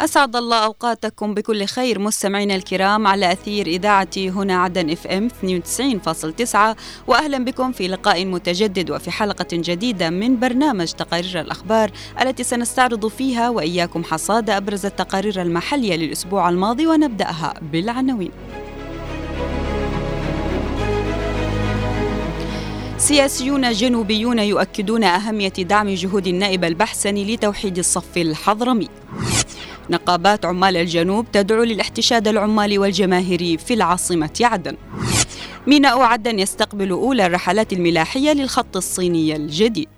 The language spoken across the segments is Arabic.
أسعد الله أوقاتكم بكل خير مستمعينا الكرام على أثير إذاعة هنا عدن إف إم 92.9 وأهلا بكم في لقاء متجدد وفي حلقة جديدة من برنامج تقارير الأخبار التي سنستعرض فيها وإياكم حصاد أبرز التقارير المحلية للأسبوع الماضي ونبدأها بالعناوين. سياسيون جنوبيون يؤكدون أهمية دعم جهود النائب البحسني لتوحيد الصف الحضرمي. نقابات عمال الجنوب تدعو للاحتشاد العمالي والجماهيري في العاصمة عدن. ميناء عدن يستقبل أولى الرحلات الملاحية للخط الصيني الجديد.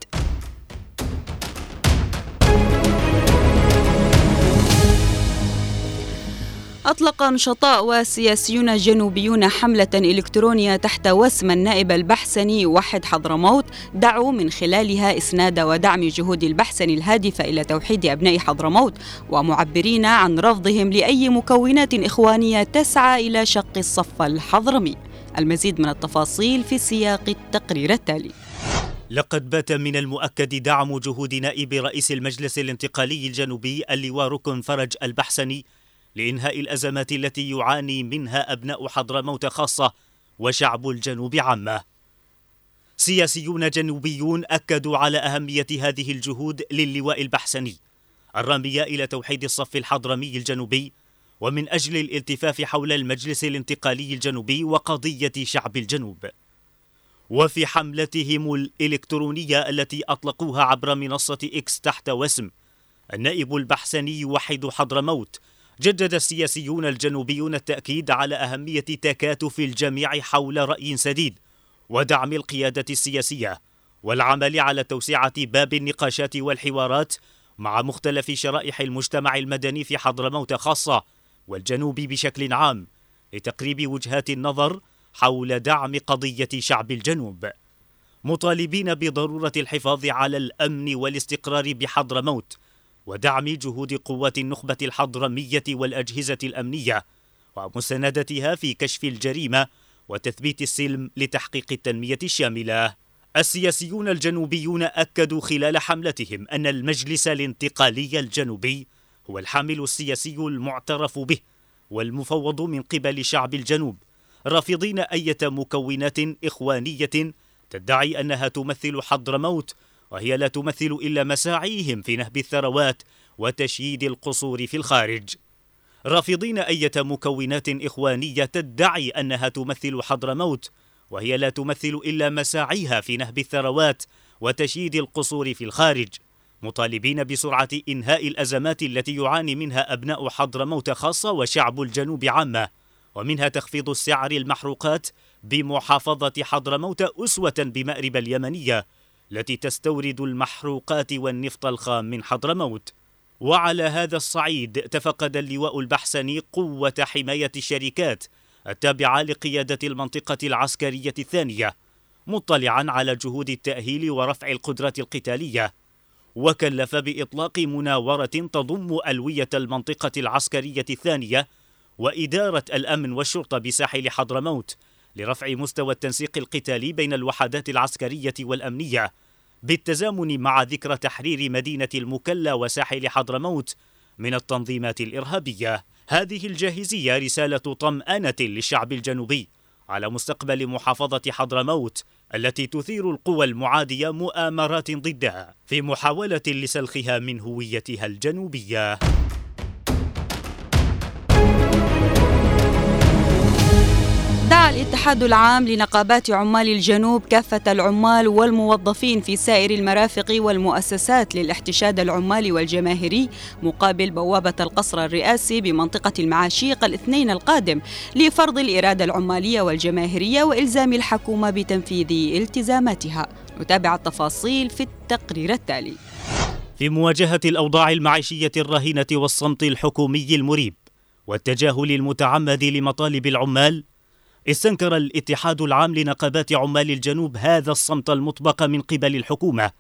أطلق نشطاء وسياسيون جنوبيون حملة إلكترونية تحت وسم النائب البحسني وحد حضرموت دعوا من خلالها إسناد ودعم جهود البحسني الهادفة إلى توحيد أبناء حضرموت ومعبرين عن رفضهم لأي مكونات إخوانية تسعى إلى شق الصف الحضرمي. المزيد من التفاصيل في سياق التقرير التالي. لقد بات من المؤكد دعم جهود نائب رئيس المجلس الانتقالي الجنوبي اللواء ركن فرج البحسني لإنهاء الأزمات التي يعاني منها أبناء حضرموت خاصة وشعب الجنوب عامة. سياسيون جنوبيون أكدوا على أهمية هذه الجهود للواء البحسني الرامية إلى توحيد الصف الحضرمي الجنوبي ومن أجل الالتفاف حول المجلس الانتقالي الجنوبي وقضية شعب الجنوب. وفي حملتهم الإلكترونية التي أطلقوها عبر منصة إكس تحت وسم النائب البحسني وحيد حضرموت جدد السياسيون الجنوبيون التأكيد على أهمية تكاتف الجميع حول رأي سديد ودعم القيادة السياسية والعمل على توسعة باب النقاشات والحوارات مع مختلف شرائح المجتمع المدني في حضرموت خاصة والجنوب بشكل عام لتقريب وجهات النظر حول دعم قضية شعب الجنوب. مطالبين بضرورة الحفاظ على الأمن والاستقرار بحضرموت ودعم جهود قوات النخبة الحضرمية والأجهزة الأمنية ومساندتها في كشف الجريمة وتثبيت السلم لتحقيق التنمية الشاملة. السياسيون الجنوبيون أكدوا خلال حملتهم أن المجلس الانتقالي الجنوبي هو الحامل السياسي المعترف به والمفوض من قبل شعب الجنوب رافضين أية مكونات إخوانية تدعي أنها تمثل حضرموت وهي لا تمثل إلا مساعيهم في نهب الثروات وتشييد القصور في الخارج. رافضين أية مكونات إخوانية تدعي أنها تمثل حضرموت وهي لا تمثل إلا مساعيها في نهب الثروات وتشييد القصور في الخارج. مطالبين بسرعة إنهاء الأزمات التي يعاني منها أبناء حضرموت خاصة وشعب الجنوب عامة ومنها تخفيض السعر المحروقات بمحافظة حضرموت أسوة بمأرب اليمنية التي تستورد المحروقات والنفط الخام من حضرموت وعلى هذا الصعيد تفقد اللواء البحسني قوة حماية الشركات التابعة لقيادة المنطقة العسكرية الثانية مطلعا على جهود التأهيل ورفع القدرات القتالية. وكلف بإطلاق مناورة تضم ألوية المنطقة العسكرية الثانية وإدارة الأمن والشرطة بساحل حضرموت لرفع مستوى التنسيق القتالي بين الوحدات العسكرية والأمنية بالتزامن مع ذكرى تحرير مدينة المكلا وساحل حضرموت من التنظيمات الإرهابية. هذه الجاهزية رسالة طمأنة للشعب الجنوبي على مستقبل محافظة حضرموت التي تثير القوى المعادية مؤامرات ضدها في محاولة لسلخها من هويتها الجنوبية. الاتحاد العام لنقابات عمال الجنوب كافة العمال والموظفين في سائر المرافق والمؤسسات للاحتشاد العمالي والجماهيري مقابل بوابة القصر الرئاسي بمنطقة المعاشيق الاثنين القادم لفرض الإرادة العمالية والجماهيرية وإلزام الحكومة بتنفيذ التزاماتها. نتابع التفاصيل في التقرير التالي. في مواجهة الأوضاع المعيشية الرهينة والصمت الحكومي المريب والتجاهل المتعمد لمطالب العمال استنكر الاتحاد العام لنقابات عمال الجنوب هذا الصمت المطبق من قبل الحكومة.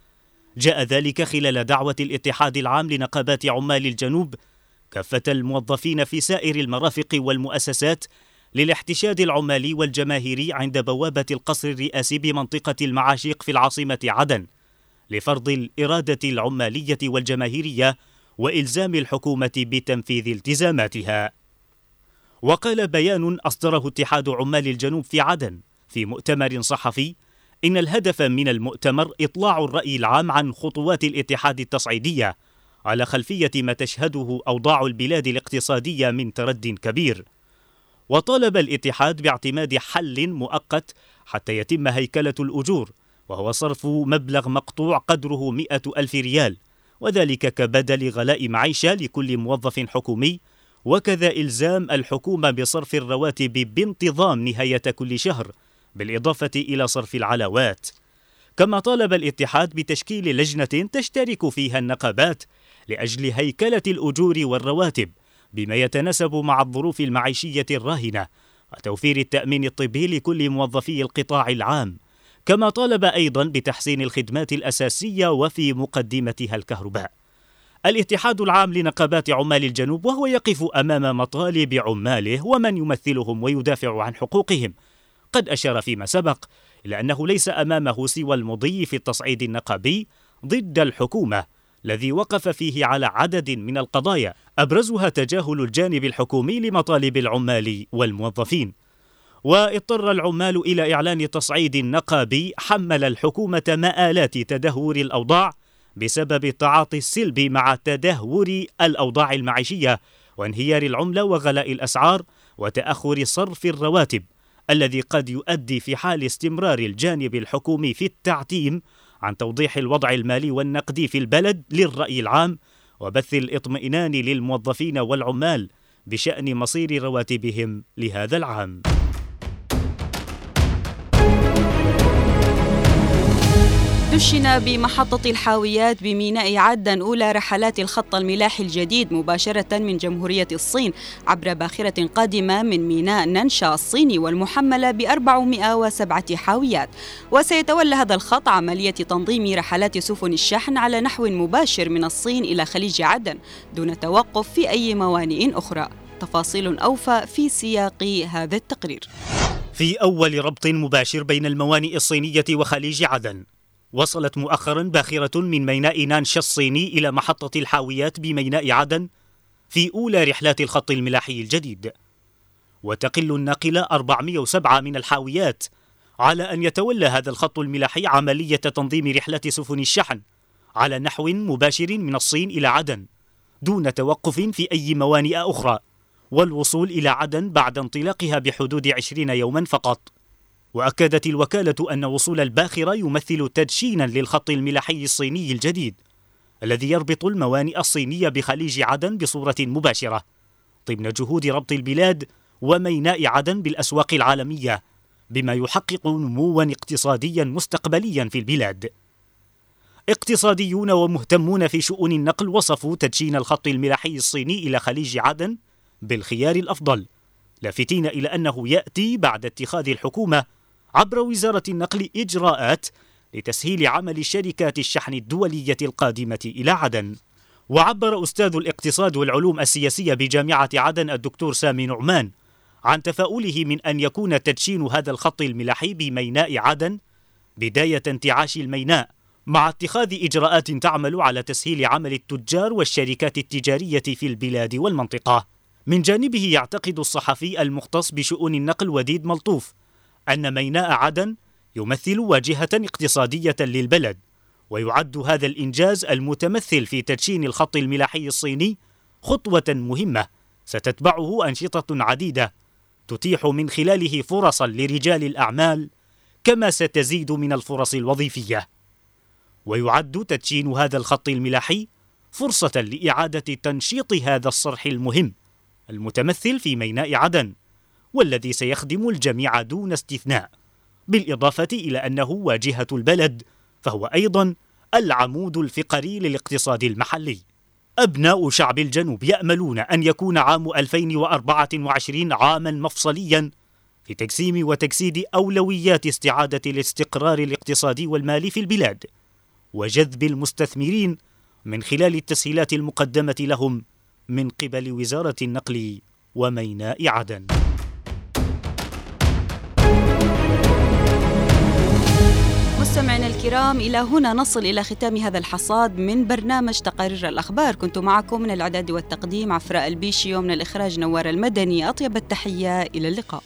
جاء ذلك خلال دعوة الاتحاد العام لنقابات عمال الجنوب كافة الموظفين في سائر المرافق والمؤسسات للاحتشاد العمالي والجماهيري عند بوابة القصر الرئاسي بمنطقة المعاشيق في العاصمة عدن لفرض الإرادة العمالية والجماهيرية وإلزام الحكومة بتنفيذ التزاماتها. وقال بيان أصدره اتحاد عمال الجنوب في عدن. في مؤتمر صحفي إن الهدف من المؤتمر إطلاع الرأي العام عن خطوات الاتحاد التصعيدية على خلفية ما تشهده أوضاع البلاد الاقتصادية من ترد كبير. وطالب الاتحاد باعتماد حل مؤقت حتى يتم هيكلة الأجور وهو صرف مبلغ مقطوع قدره مئة ألف ريال وذلك كبدل غلاء معيشة لكل موظف حكومي وكذا إلزام الحكومة بصرف الرواتب بانتظام نهاية كل شهر بالإضافة إلى صرف العلاوات. كما طالب الاتحاد بتشكيل لجنة تشترك فيها النقابات لأجل هيكلة الأجور والرواتب بما يتناسب مع الظروف المعيشية الراهنة وتوفير التأمين الطبي لكل موظفي القطاع العام. كما طالب أيضا بتحسين الخدمات الأساسية وفي مقدمتها الكهرباء. الاتحاد العام لنقابات عمال الجنوب وهو يقف أمام مطالب عماله ومن يمثلهم ويدافع عن حقوقهم. قد أشار فيما سبق إلى أنه ليس أمامه سوى المضي في التصعيد النقابي ضد الحكومة الذي وقف فيه على عدد من القضايا أبرزها تجاهل الجانب الحكومي لمطالب العمال والموظفين. واضطر العمال إلى إعلان تصعيد نقابي حمل الحكومة مآلات تدهور الأوضاع بسبب التعاطي السلبي مع تدهور الأوضاع المعيشية وانهيار العملة وغلاء الأسعار وتأخر صرف الرواتب الذي قد يؤدي في حال استمرار الجانب الحكومي في التعتيم عن توضيح الوضع المالي والنقدي في البلد للرأي العام وبث الاطمئنان للموظفين والعمال بشأن مصير رواتبهم لهذا العام. دشن بمحطة الحاويات بميناء عدن أولى رحلات الخط الملاحي الجديد مباشرة من جمهورية الصين عبر باخرة قادمة من ميناء ننشا الصيني والمحملة ب 407 حاويات. وسيتولى هذا الخط عملية تنظيم رحلات سفن الشحن على نحو مباشر من الصين إلى خليج عدن دون توقف في أي موانئ أخرى. تفاصيل أوفى في سياق هذا التقرير. في أول ربط مباشر بين الموانئ الصينية وخليج عدن. وصلت مؤخرا باخرة من ميناء نانشا الصيني إلى محطة الحاويات بميناء عدن في أولى رحلات الخط الملاحي الجديد. وتقل الناقلة 407 من الحاويات على أن يتولى هذا الخط الملاحي عملية تنظيم رحلات سفن الشحن على نحو مباشر من الصين إلى عدن دون توقف في أي موانئ أخرى والوصول إلى عدن بعد انطلاقها بحدود 20 يوما فقط. وأكدت الوكالة أن وصول الباخرة يمثل تدشينا للخط الملاحي الصيني الجديد الذي يربط الموانئ الصينية بخليج عدن بصورة مباشرة ضمن جهود ربط البلاد وميناء عدن بالأسواق العالمية بما يحقق نموا اقتصاديا مستقبليا في البلاد. اقتصاديون ومهتمون في شؤون النقل وصفوا تدشين الخط الملاحي الصيني إلى خليج عدن بالخيار الأفضل لافتين إلى أنه يأتي بعد اتخاذ الحكومة عبر وزارة النقل إجراءات لتسهيل عمل شركات الشحن الدولية القادمة إلى عدن. وعبر أستاذ الاقتصاد والعلوم السياسية بجامعة عدن الدكتور سامي نعمان عن تفاؤله من أن يكون تدشين هذا الخط الملاحي بميناء عدن بداية انتعاش الميناء مع اتخاذ إجراءات تعمل على تسهيل عمل التجار والشركات التجارية في البلاد والمنطقة. من جانبه يعتقد الصحفي المختص بشؤون النقل وديد ملطوف أن ميناء عدن يمثل واجهة اقتصادية للبلد ويعد هذا الإنجاز المتمثل في تدشين الخط الملاحي الصيني خطوة مهمة ستتبعه أنشطة عديدة تتيح من خلاله فرصا لرجال الأعمال كما ستزيد من الفرص الوظيفية. ويعد تدشين هذا الخط الملاحي فرصة لإعادة تنشيط هذا الصرح المهم المتمثل في ميناء عدن. والذي سيخدم الجميع دون استثناء بالإضافة إلى أنه واجهة البلد فهو أيضا العمود الفقري للاقتصاد المحلي. أبناء شعب الجنوب يأملون أن يكون عام 2024 عاما مفصليا في تجسيم وتجسيد أولويات استعادة الاستقرار الاقتصادي والمالي في البلاد وجذب المستثمرين من خلال التسهيلات المقدمة لهم من قبل وزارة النقل وميناء عدن. مستمعينا الكرام إلى هنا نصل إلى ختام هذا الحصاد من برنامج تقارير الأخبار. كنت معكم من الإعداد والتقديم عفراء البيشي ومن الإخراج نوار المدني. أطيب التحية إلى اللقاء.